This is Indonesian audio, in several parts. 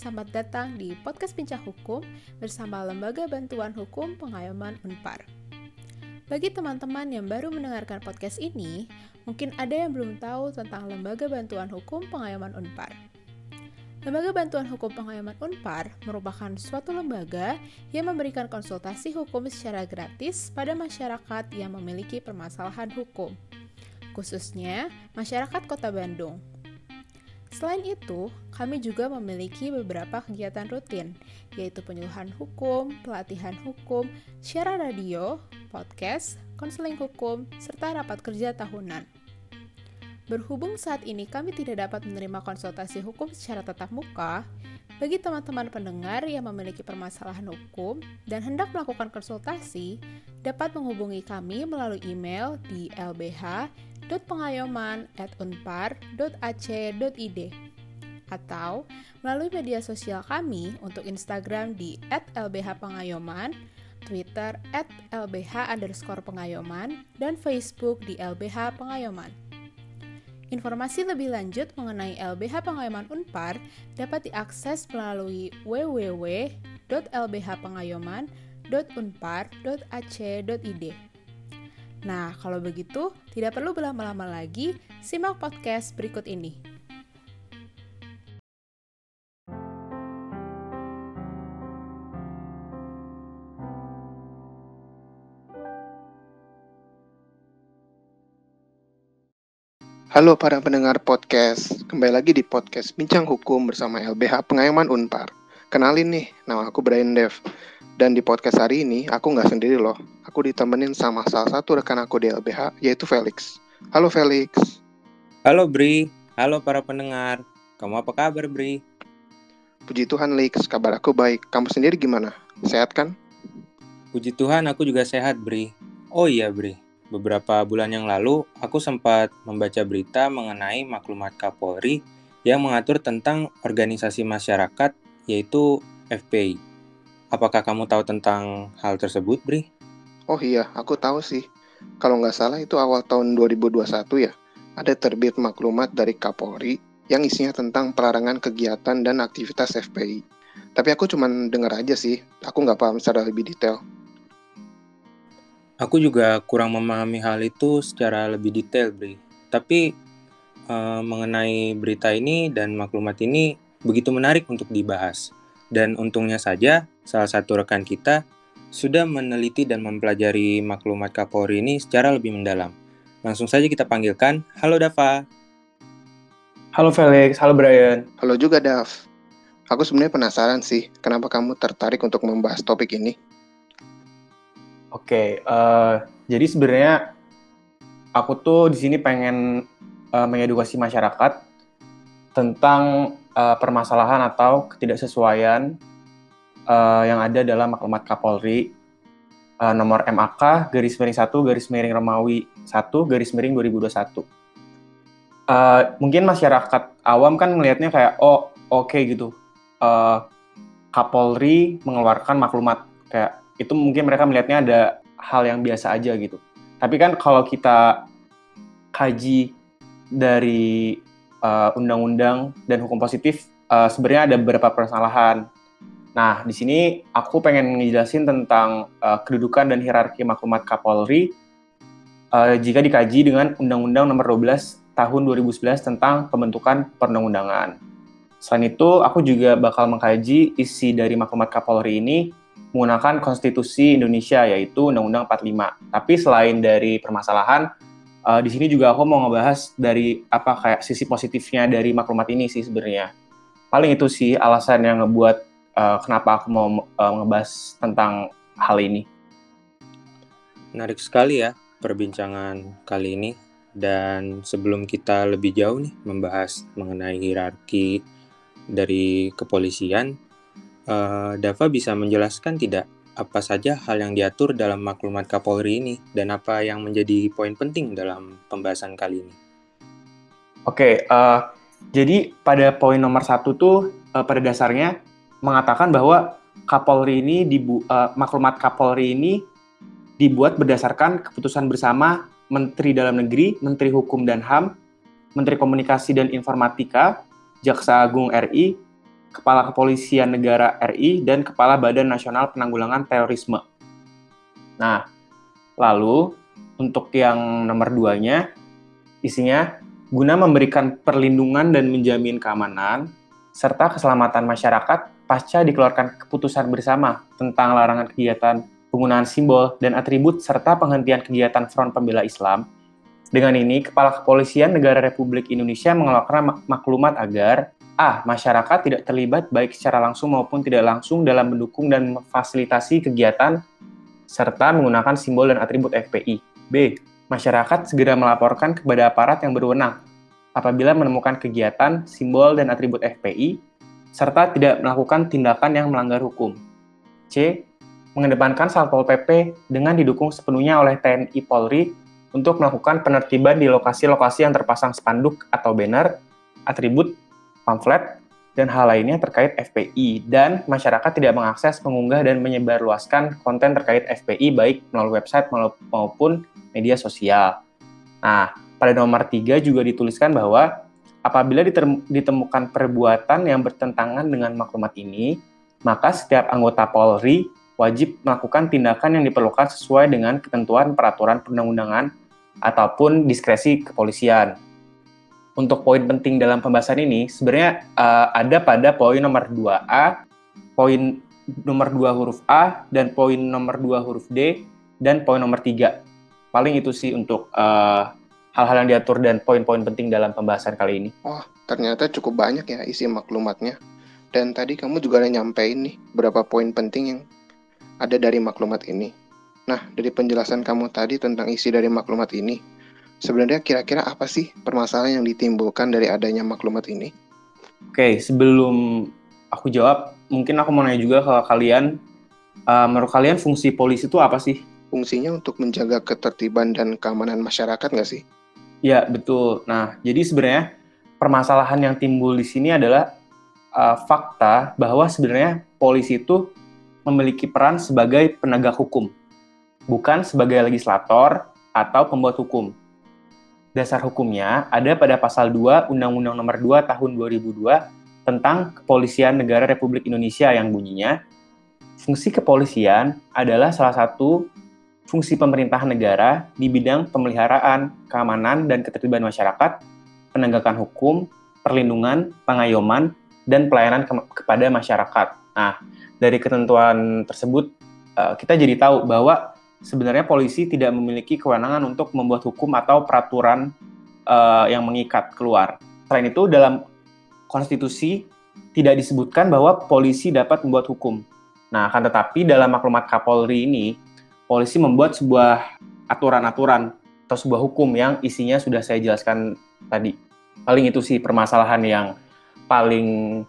selamat datang di podcast Bincang Hukum bersama Lembaga Bantuan Hukum Pengayoman Unpar. Bagi teman-teman yang baru mendengarkan podcast ini, mungkin ada yang belum tahu tentang Lembaga Bantuan Hukum Pengayoman Unpar. Lembaga Bantuan Hukum Pengayoman Unpar merupakan suatu lembaga yang memberikan konsultasi hukum secara gratis pada masyarakat yang memiliki permasalahan hukum, khususnya masyarakat Kota Bandung Selain itu, kami juga memiliki beberapa kegiatan rutin, yaitu penyuluhan hukum, pelatihan hukum, siaran radio, podcast, konseling hukum, serta rapat kerja tahunan. Berhubung saat ini kami tidak dapat menerima konsultasi hukum secara tatap muka, bagi teman-teman pendengar yang memiliki permasalahan hukum dan hendak melakukan konsultasi, dapat menghubungi kami melalui email di lbh www.pengayoman.unpar.ac.id atau melalui media sosial kami untuk Instagram di @lbhpengayoman, Twitter @lbh_pengayoman, dan Facebook di LBH Pengayoman. Informasi lebih lanjut mengenai LBH Pengayoman Unpar dapat diakses melalui www.lbhpengayoman.unpar.ac.id. Nah, kalau begitu, tidak perlu berlama-lama lagi, simak podcast berikut ini. Halo para pendengar podcast, kembali lagi di podcast Bincang Hukum bersama LBH Pengayoman Unpar. Kenalin nih, nama aku Brian Dev. Dan di podcast hari ini, aku nggak sendiri loh. Aku ditemenin sama salah satu rekan aku di LBH, yaitu Felix. Halo Felix. Halo Bri, halo para pendengar. Kamu apa kabar Bri? Puji Tuhan Lex, kabar aku baik. Kamu sendiri gimana? Sehat kan? Puji Tuhan aku juga sehat Bri. Oh iya Bri, beberapa bulan yang lalu aku sempat membaca berita mengenai maklumat Kapolri yang mengatur tentang organisasi masyarakat yaitu FPI. Apakah kamu tahu tentang hal tersebut, Bri? Oh iya, aku tahu sih. Kalau nggak salah itu awal tahun 2021 ya, ada terbit maklumat dari Kapolri yang isinya tentang pelarangan kegiatan dan aktivitas FPI. Tapi aku cuma dengar aja sih, aku nggak paham secara lebih detail. Aku juga kurang memahami hal itu secara lebih detail, Bri. Tapi uh, mengenai berita ini dan maklumat ini begitu menarik untuk dibahas. Dan untungnya saja, salah satu rekan kita sudah meneliti dan mempelajari maklumat Kapolri ini secara lebih mendalam. Langsung saja kita panggilkan, halo Dava. Halo Felix, halo Brian. Halo juga Dav. Aku sebenarnya penasaran sih, kenapa kamu tertarik untuk membahas topik ini? Oke, uh, jadi sebenarnya aku tuh di sini pengen uh, mengedukasi masyarakat tentang uh, permasalahan atau ketidaksesuaian uh, yang ada dalam maklumat Kapolri uh, nomor MAK garis miring 1 garis miring Romawi 1 garis miring 2021. Uh, mungkin masyarakat awam kan melihatnya kayak oh oke okay, gitu. Uh, Kapolri mengeluarkan maklumat kayak itu mungkin mereka melihatnya ada hal yang biasa aja gitu. Tapi kan kalau kita kaji dari uh, undang-undang dan hukum positif uh, sebenarnya ada beberapa permasalahan. Nah, di sini aku pengen ngejelasin tentang uh, kedudukan dan hierarki maklumat Kapolri uh, jika dikaji dengan Undang-Undang Nomor 12 Tahun 2011 tentang pembentukan perundang-undangan. Selain itu, aku juga bakal mengkaji isi dari maklumat Kapolri ini menggunakan konstitusi Indonesia yaitu Undang-Undang 45. Tapi selain dari permasalahan, uh, di sini juga aku mau ngebahas dari apa kayak sisi positifnya dari maklumat ini sih sebenarnya. Paling itu sih alasan yang ngebuat uh, kenapa aku mau uh, ngebahas tentang hal ini. Menarik sekali ya perbincangan kali ini. Dan sebelum kita lebih jauh nih membahas mengenai hierarki dari kepolisian, uh, Dava bisa menjelaskan tidak apa saja hal yang diatur dalam maklumat Kapolri ini dan apa yang menjadi poin penting dalam pembahasan kali ini? Oke, uh, jadi pada poin nomor satu tuh uh, pada dasarnya mengatakan bahwa Kapolri ini dibu uh, maklumat Kapolri ini dibuat berdasarkan keputusan bersama Menteri Dalam Negeri, Menteri Hukum dan HAM, Menteri Komunikasi dan Informatika, Jaksa Agung RI, Kepala Kepolisian Negara RI, dan Kepala Badan Nasional Penanggulangan Terorisme. Nah, lalu untuk yang nomor duanya, isinya guna memberikan perlindungan dan menjamin keamanan, serta keselamatan masyarakat pasca dikeluarkan keputusan bersama tentang larangan kegiatan penggunaan simbol dan atribut serta penghentian kegiatan Front Pembela Islam. Dengan ini, Kepala Kepolisian Negara Republik Indonesia mengeluarkan maklumat agar A. Masyarakat tidak terlibat baik secara langsung maupun tidak langsung dalam mendukung dan memfasilitasi kegiatan serta menggunakan simbol dan atribut FPI. B. Masyarakat segera melaporkan kepada aparat yang berwenang apabila menemukan kegiatan, simbol, dan atribut FPI, serta tidak melakukan tindakan yang melanggar hukum. C mengedepankan Satpol PP dengan didukung sepenuhnya oleh TNI Polri untuk melakukan penertiban di lokasi-lokasi yang terpasang spanduk atau banner, atribut, pamflet, dan hal lainnya terkait FPI dan masyarakat tidak mengakses, mengunggah, dan menyebarluaskan konten terkait FPI baik melalui website maupun media sosial. Nah, pada nomor 3 juga dituliskan bahwa apabila ditemukan perbuatan yang bertentangan dengan maklumat ini, maka setiap anggota Polri wajib melakukan tindakan yang diperlukan sesuai dengan ketentuan peraturan perundang-undangan ataupun diskresi kepolisian. Untuk poin penting dalam pembahasan ini sebenarnya uh, ada pada poin nomor 2A, poin nomor 2 huruf A, dan poin nomor 2 huruf D, dan poin nomor 3. Paling itu sih untuk eh, hal-hal yang diatur dan poin-poin penting dalam pembahasan kali ini. Oh, ternyata cukup banyak ya isi maklumatnya. Dan tadi kamu juga udah nyampein nih beberapa poin penting yang ada dari maklumat ini. Nah, dari penjelasan kamu tadi tentang isi dari maklumat ini, sebenarnya kira-kira apa sih permasalahan yang ditimbulkan dari adanya maklumat ini? Oke, sebelum aku jawab, mungkin aku mau nanya juga ke kalian, uh, menurut kalian fungsi polisi itu apa sih? Fungsinya untuk menjaga ketertiban dan keamanan masyarakat nggak sih? Ya, betul. Nah, jadi sebenarnya permasalahan yang timbul di sini adalah uh, fakta bahwa sebenarnya polisi itu memiliki peran sebagai penegak hukum, bukan sebagai legislator atau pembuat hukum. Dasar hukumnya ada pada pasal 2 Undang-Undang Nomor 2 Tahun 2002 tentang Kepolisian Negara Republik Indonesia yang bunyinya fungsi kepolisian adalah salah satu fungsi pemerintahan negara di bidang pemeliharaan, keamanan, dan ketertiban masyarakat, penegakan hukum, perlindungan, pengayoman, dan pelayanan ke kepada masyarakat. Nah, dari ketentuan tersebut uh, kita jadi tahu bahwa sebenarnya polisi tidak memiliki kewenangan untuk membuat hukum atau peraturan uh, yang mengikat keluar. Selain itu dalam konstitusi tidak disebutkan bahwa polisi dapat membuat hukum. Nah, akan tetapi dalam maklumat Kapolri ini polisi membuat sebuah aturan-aturan atau sebuah hukum yang isinya sudah saya jelaskan tadi. Paling itu sih permasalahan yang paling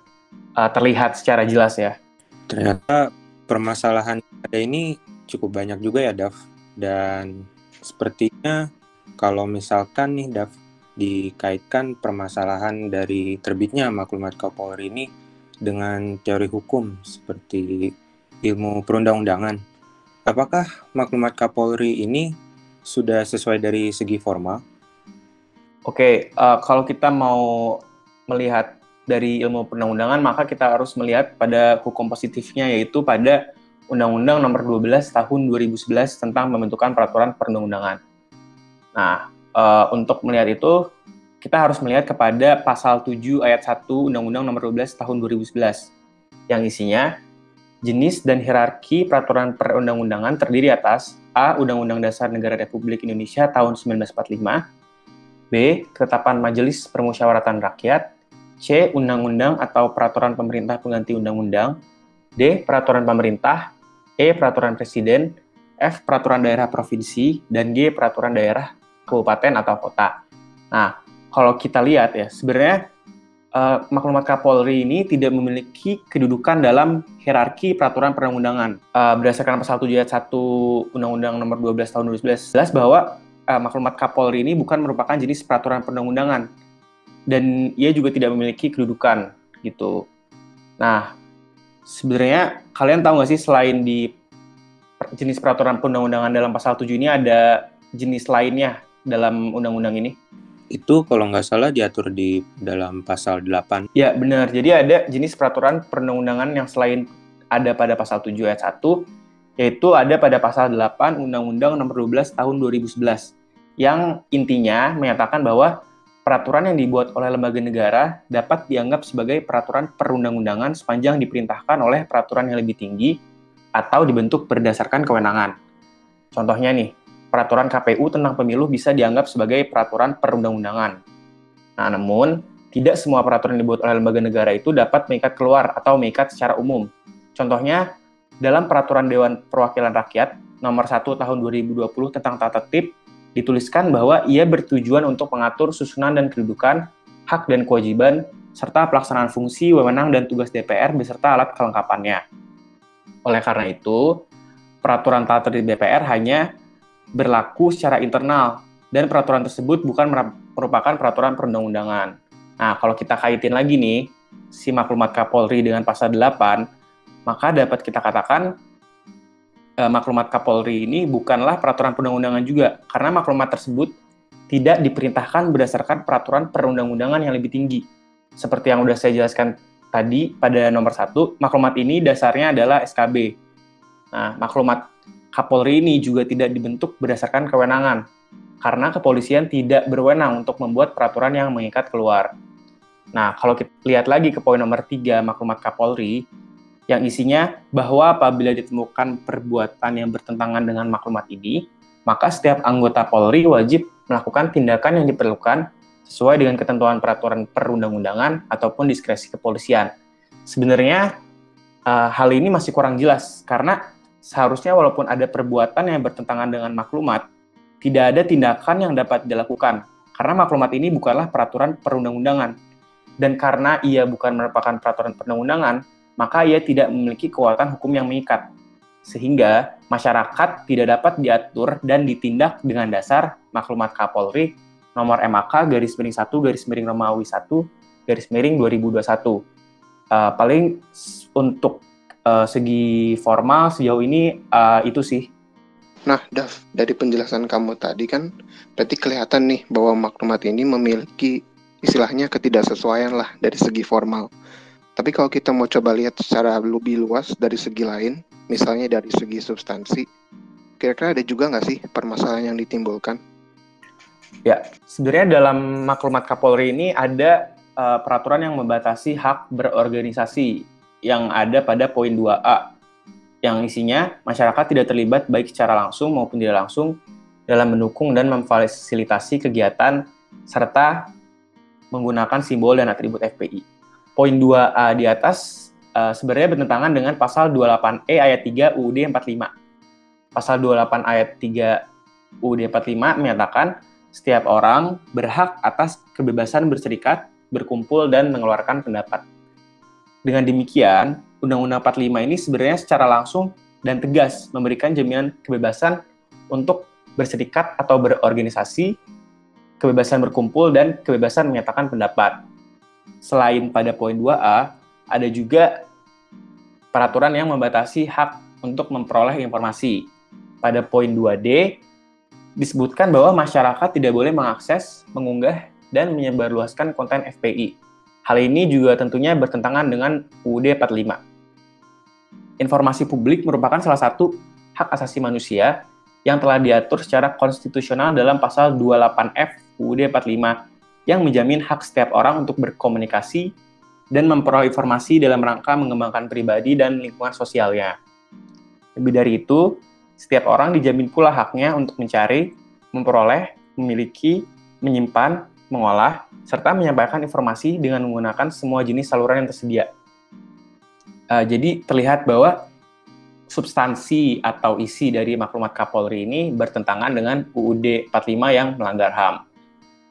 uh, terlihat secara jelas ya. Ternyata permasalahan ada ini cukup banyak juga ya, Dav. Dan sepertinya kalau misalkan nih, Dav, dikaitkan permasalahan dari terbitnya maklumat Kapolri ini dengan teori hukum seperti ilmu perundang-undangan. Apakah maklumat Kapolri ini sudah sesuai dari segi formal? Oke, uh, kalau kita mau melihat dari ilmu perundang-undangan, maka kita harus melihat pada hukum positifnya, yaitu pada Undang-Undang Nomor 12 Tahun 2011 tentang pembentukan peraturan perundang-undangan. Nah, e, untuk melihat itu, kita harus melihat kepada pasal 7 ayat 1 Undang-Undang Nomor 12 Tahun 2011 yang isinya jenis dan hierarki peraturan perundang-undangan terdiri atas A. Undang-Undang Dasar Negara Republik Indonesia tahun 1945 B. Ketetapan Majelis Permusyawaratan Rakyat C. Undang-undang atau peraturan pemerintah pengganti undang-undang. D. Peraturan pemerintah. E. Peraturan presiden. F. Peraturan daerah provinsi. Dan G. Peraturan daerah kabupaten atau kota. Nah, kalau kita lihat ya, sebenarnya uh, maklumat Kapolri ini tidak memiliki kedudukan dalam hierarki peraturan perundang-undangan. Uh, berdasarkan pasal 7 ayat 1 Undang-Undang Nomor 12 Tahun 2011 jelas bahwa uh, maklumat Kapolri ini bukan merupakan jenis peraturan perundang-undangan dan ia juga tidak memiliki kedudukan gitu. Nah, sebenarnya kalian tahu nggak sih selain di jenis peraturan perundang-undangan dalam pasal 7 ini ada jenis lainnya dalam undang-undang ini? itu kalau nggak salah diatur di dalam pasal 8. Ya, benar. Jadi ada jenis peraturan perundang-undangan yang selain ada pada pasal 7 ayat 1, yaitu ada pada pasal 8 Undang-Undang Nomor 12 Tahun 2011 yang intinya menyatakan bahwa peraturan yang dibuat oleh lembaga negara dapat dianggap sebagai peraturan perundang-undangan sepanjang diperintahkan oleh peraturan yang lebih tinggi atau dibentuk berdasarkan kewenangan. Contohnya nih, peraturan KPU tentang pemilu bisa dianggap sebagai peraturan perundang-undangan. Nah, namun tidak semua peraturan yang dibuat oleh lembaga negara itu dapat mengikat keluar atau mengikat secara umum. Contohnya, dalam peraturan Dewan Perwakilan Rakyat nomor 1 tahun 2020 tentang tata tertib dituliskan bahwa ia bertujuan untuk mengatur susunan dan kedudukan, hak dan kewajiban, serta pelaksanaan fungsi, wewenang, dan tugas DPR beserta alat kelengkapannya. Oleh karena itu, peraturan tata tertib DPR hanya berlaku secara internal, dan peraturan tersebut bukan merupakan peraturan perundang-undangan. Nah, kalau kita kaitin lagi nih, si maklumat Kapolri dengan pasal 8, maka dapat kita katakan uh, maklumat Kapolri ini bukanlah peraturan perundang-undangan juga, karena maklumat tersebut tidak diperintahkan berdasarkan peraturan perundang-undangan yang lebih tinggi. Seperti yang sudah saya jelaskan tadi pada nomor satu, maklumat ini dasarnya adalah SKB. Nah, maklumat Kapolri ini juga tidak dibentuk berdasarkan kewenangan, karena kepolisian tidak berwenang untuk membuat peraturan yang mengikat keluar. Nah, kalau kita lihat lagi ke poin nomor 3 maklumat Kapolri, yang isinya bahwa apabila ditemukan perbuatan yang bertentangan dengan maklumat ini, maka setiap anggota Polri wajib melakukan tindakan yang diperlukan sesuai dengan ketentuan peraturan perundang-undangan ataupun diskresi kepolisian. Sebenarnya uh, hal ini masih kurang jelas karena seharusnya walaupun ada perbuatan yang bertentangan dengan maklumat, tidak ada tindakan yang dapat dilakukan karena maklumat ini bukanlah peraturan perundang-undangan. Dan karena ia bukan merupakan peraturan perundang-undangan, maka ia tidak memiliki kekuatan hukum yang mengikat. Sehingga masyarakat tidak dapat diatur dan ditindak dengan dasar maklumat Kapolri nomor MAK garis miring 1 garis miring Romawi 1 garis miring 2021. Uh, paling untuk uh, segi formal sejauh ini uh, itu sih. Nah, Dav, dari penjelasan kamu tadi kan berarti kelihatan nih bahwa maklumat ini memiliki istilahnya ketidaksesuaian lah dari segi formal. Tapi kalau kita mau coba lihat secara lebih luas dari segi lain, misalnya dari segi substansi, kira-kira ada juga nggak sih permasalahan yang ditimbulkan? Ya, sebenarnya dalam maklumat Kapolri ini ada uh, peraturan yang membatasi hak berorganisasi yang ada pada poin 2A, yang isinya masyarakat tidak terlibat baik secara langsung maupun tidak langsung dalam mendukung dan memfasilitasi kegiatan serta menggunakan simbol dan atribut FPI poin 2A di atas uh, sebenarnya bertentangan dengan pasal 28E ayat 3 UUD 45. Pasal 28 ayat 3 UUD 45 menyatakan setiap orang berhak atas kebebasan berserikat, berkumpul, dan mengeluarkan pendapat. Dengan demikian, Undang-Undang 45 ini sebenarnya secara langsung dan tegas memberikan jaminan kebebasan untuk berserikat atau berorganisasi, kebebasan berkumpul, dan kebebasan menyatakan pendapat selain pada poin 2A, ada juga peraturan yang membatasi hak untuk memperoleh informasi. Pada poin 2D, disebutkan bahwa masyarakat tidak boleh mengakses, mengunggah, dan menyebarluaskan konten FPI. Hal ini juga tentunya bertentangan dengan UUD 45. Informasi publik merupakan salah satu hak asasi manusia yang telah diatur secara konstitusional dalam pasal 28F UUD 45 yang menjamin hak setiap orang untuk berkomunikasi dan memperoleh informasi dalam rangka mengembangkan pribadi dan lingkungan sosialnya. Lebih dari itu, setiap orang dijamin pula haknya untuk mencari, memperoleh, memiliki, menyimpan, mengolah, serta menyampaikan informasi dengan menggunakan semua jenis saluran yang tersedia. Uh, jadi terlihat bahwa substansi atau isi dari maklumat Kapolri ini bertentangan dengan UUD 45 yang melanggar HAM.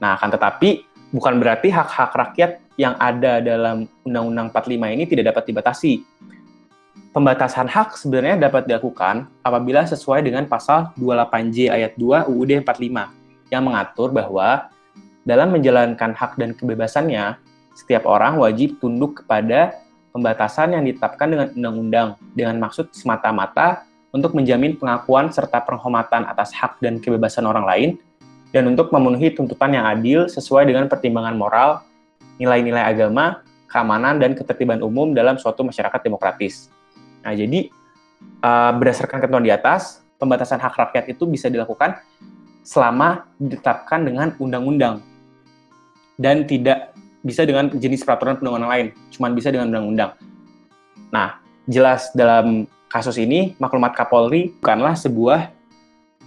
Nah, akan tetapi bukan berarti hak-hak rakyat yang ada dalam Undang-Undang 45 ini tidak dapat dibatasi. Pembatasan hak sebenarnya dapat dilakukan apabila sesuai dengan pasal 28J ayat 2 UUD 45 yang mengatur bahwa dalam menjalankan hak dan kebebasannya, setiap orang wajib tunduk kepada pembatasan yang ditetapkan dengan undang-undang dengan maksud semata-mata untuk menjamin pengakuan serta penghormatan atas hak dan kebebasan orang lain dan untuk memenuhi tuntutan yang adil sesuai dengan pertimbangan moral, nilai-nilai agama, keamanan, dan ketertiban umum dalam suatu masyarakat demokratis. Nah, jadi uh, berdasarkan ketentuan di atas, pembatasan hak rakyat itu bisa dilakukan selama ditetapkan dengan undang-undang dan tidak bisa dengan jenis peraturan perundang-undangan lain, cuma bisa dengan undang-undang. Nah, jelas dalam kasus ini maklumat Kapolri bukanlah sebuah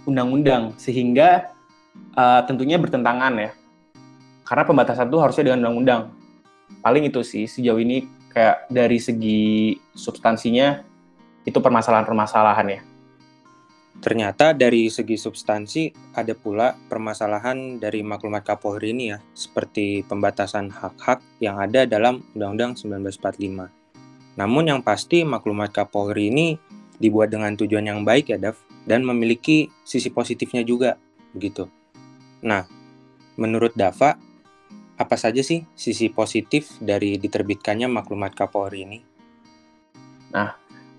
undang-undang sehingga uh, tentunya bertentangan ya. Karena pembatasan itu harusnya dengan undang-undang. Paling itu sih sejauh ini kayak dari segi substansinya itu permasalahan-permasalahan ya. Ternyata dari segi substansi ada pula permasalahan dari maklumat Kapolri ini ya, seperti pembatasan hak-hak yang ada dalam Undang-Undang 1945. Namun yang pasti maklumat Kapolri ini dibuat dengan tujuan yang baik ya, Dav, dan memiliki sisi positifnya juga, begitu. Nah, menurut Dava, apa saja sih sisi positif dari diterbitkannya maklumat Kapolri ini? Nah,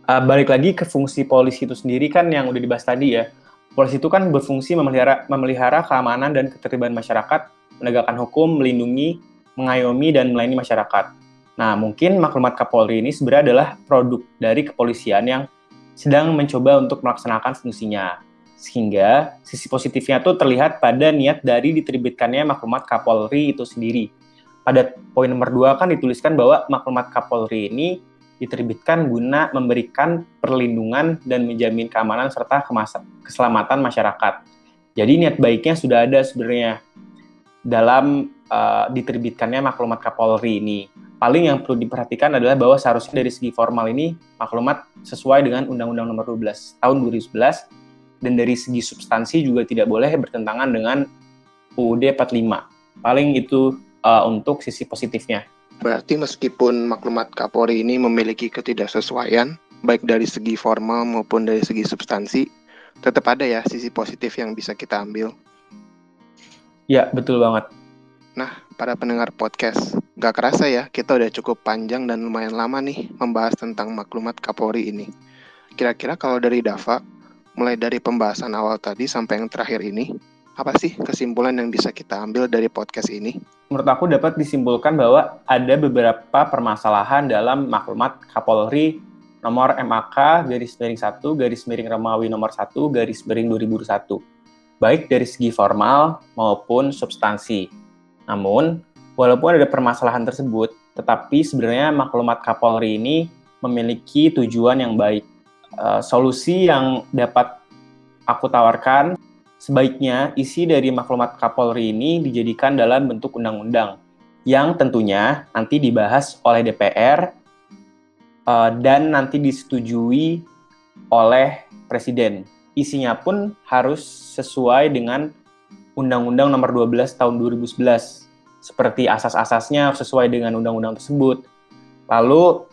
uh, balik lagi ke fungsi polisi itu sendiri kan yang udah dibahas tadi ya. Polisi itu kan berfungsi memelihara, memelihara keamanan dan ketertiban masyarakat, menegakkan hukum, melindungi, mengayomi, dan melayani masyarakat. Nah, mungkin maklumat Kapolri ini sebenarnya adalah produk dari kepolisian yang sedang mencoba untuk melaksanakan fungsinya. Sehingga sisi positifnya itu terlihat pada niat dari diterbitkannya maklumat Kapolri itu sendiri. Pada poin nomor dua kan dituliskan bahwa maklumat Kapolri ini diterbitkan guna memberikan perlindungan dan menjamin keamanan serta keselamatan masyarakat. Jadi niat baiknya sudah ada sebenarnya dalam uh, diterbitkannya maklumat Kapolri ini. Paling yang perlu diperhatikan adalah bahwa seharusnya dari segi formal ini maklumat sesuai dengan Undang-Undang Nomor 12 Tahun 2011 dan dari segi substansi juga tidak boleh bertentangan dengan UUD 45. Paling itu uh, untuk sisi positifnya. Berarti meskipun maklumat Kapolri ini memiliki ketidaksesuaian, baik dari segi formal maupun dari segi substansi, tetap ada ya sisi positif yang bisa kita ambil. Ya, betul banget. Nah, para pendengar podcast, gak kerasa ya kita udah cukup panjang dan lumayan lama nih membahas tentang maklumat Kapolri ini. Kira-kira kalau dari Dava, mulai dari pembahasan awal tadi sampai yang terakhir ini, apa sih kesimpulan yang bisa kita ambil dari podcast ini? Menurut aku dapat disimpulkan bahwa ada beberapa permasalahan dalam maklumat Kapolri nomor MAK garis miring 1 garis miring Romawi nomor 1 garis miring 2001 baik dari segi formal maupun substansi. Namun, walaupun ada permasalahan tersebut, tetapi sebenarnya maklumat Kapolri ini memiliki tujuan yang baik uh, solusi yang dapat aku tawarkan sebaiknya isi dari maklumat Kapolri ini dijadikan dalam bentuk undang-undang yang tentunya nanti dibahas oleh DPR uh, dan nanti disetujui oleh Presiden. Isinya pun harus sesuai dengan Undang-Undang Nomor 12 Tahun 2011. Seperti asas-asasnya sesuai dengan undang-undang tersebut. Lalu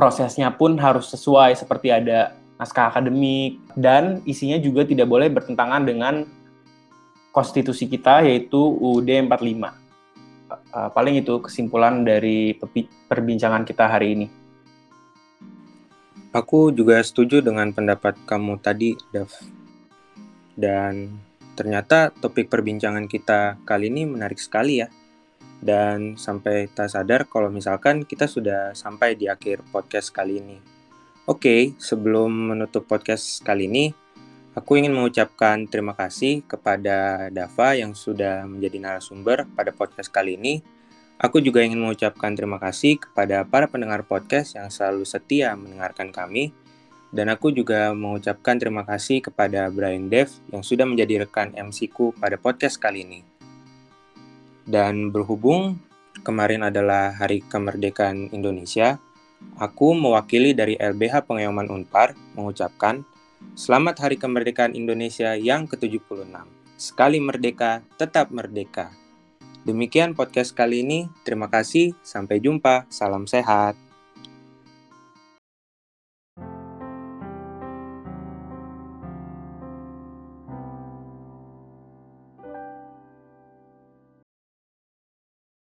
prosesnya pun harus sesuai seperti ada naskah akademik dan isinya juga tidak boleh bertentangan dengan konstitusi kita yaitu UUD 45. Uh, paling itu kesimpulan dari perbincangan kita hari ini. Aku juga setuju dengan pendapat kamu tadi, Dav. Dan ternyata topik perbincangan kita kali ini menarik sekali ya dan sampai tak sadar kalau misalkan kita sudah sampai di akhir podcast kali ini. Oke, sebelum menutup podcast kali ini, aku ingin mengucapkan terima kasih kepada Dava yang sudah menjadi narasumber pada podcast kali ini. Aku juga ingin mengucapkan terima kasih kepada para pendengar podcast yang selalu setia mendengarkan kami. Dan aku juga mengucapkan terima kasih kepada Brian Dev yang sudah menjadi rekan MC ku pada podcast kali ini. Dan berhubung kemarin adalah Hari Kemerdekaan Indonesia, aku mewakili dari LBH Pengayoman Unpar mengucapkan Selamat Hari Kemerdekaan Indonesia yang ke-76. Sekali merdeka, tetap merdeka. Demikian podcast kali ini. Terima kasih. Sampai jumpa. Salam sehat.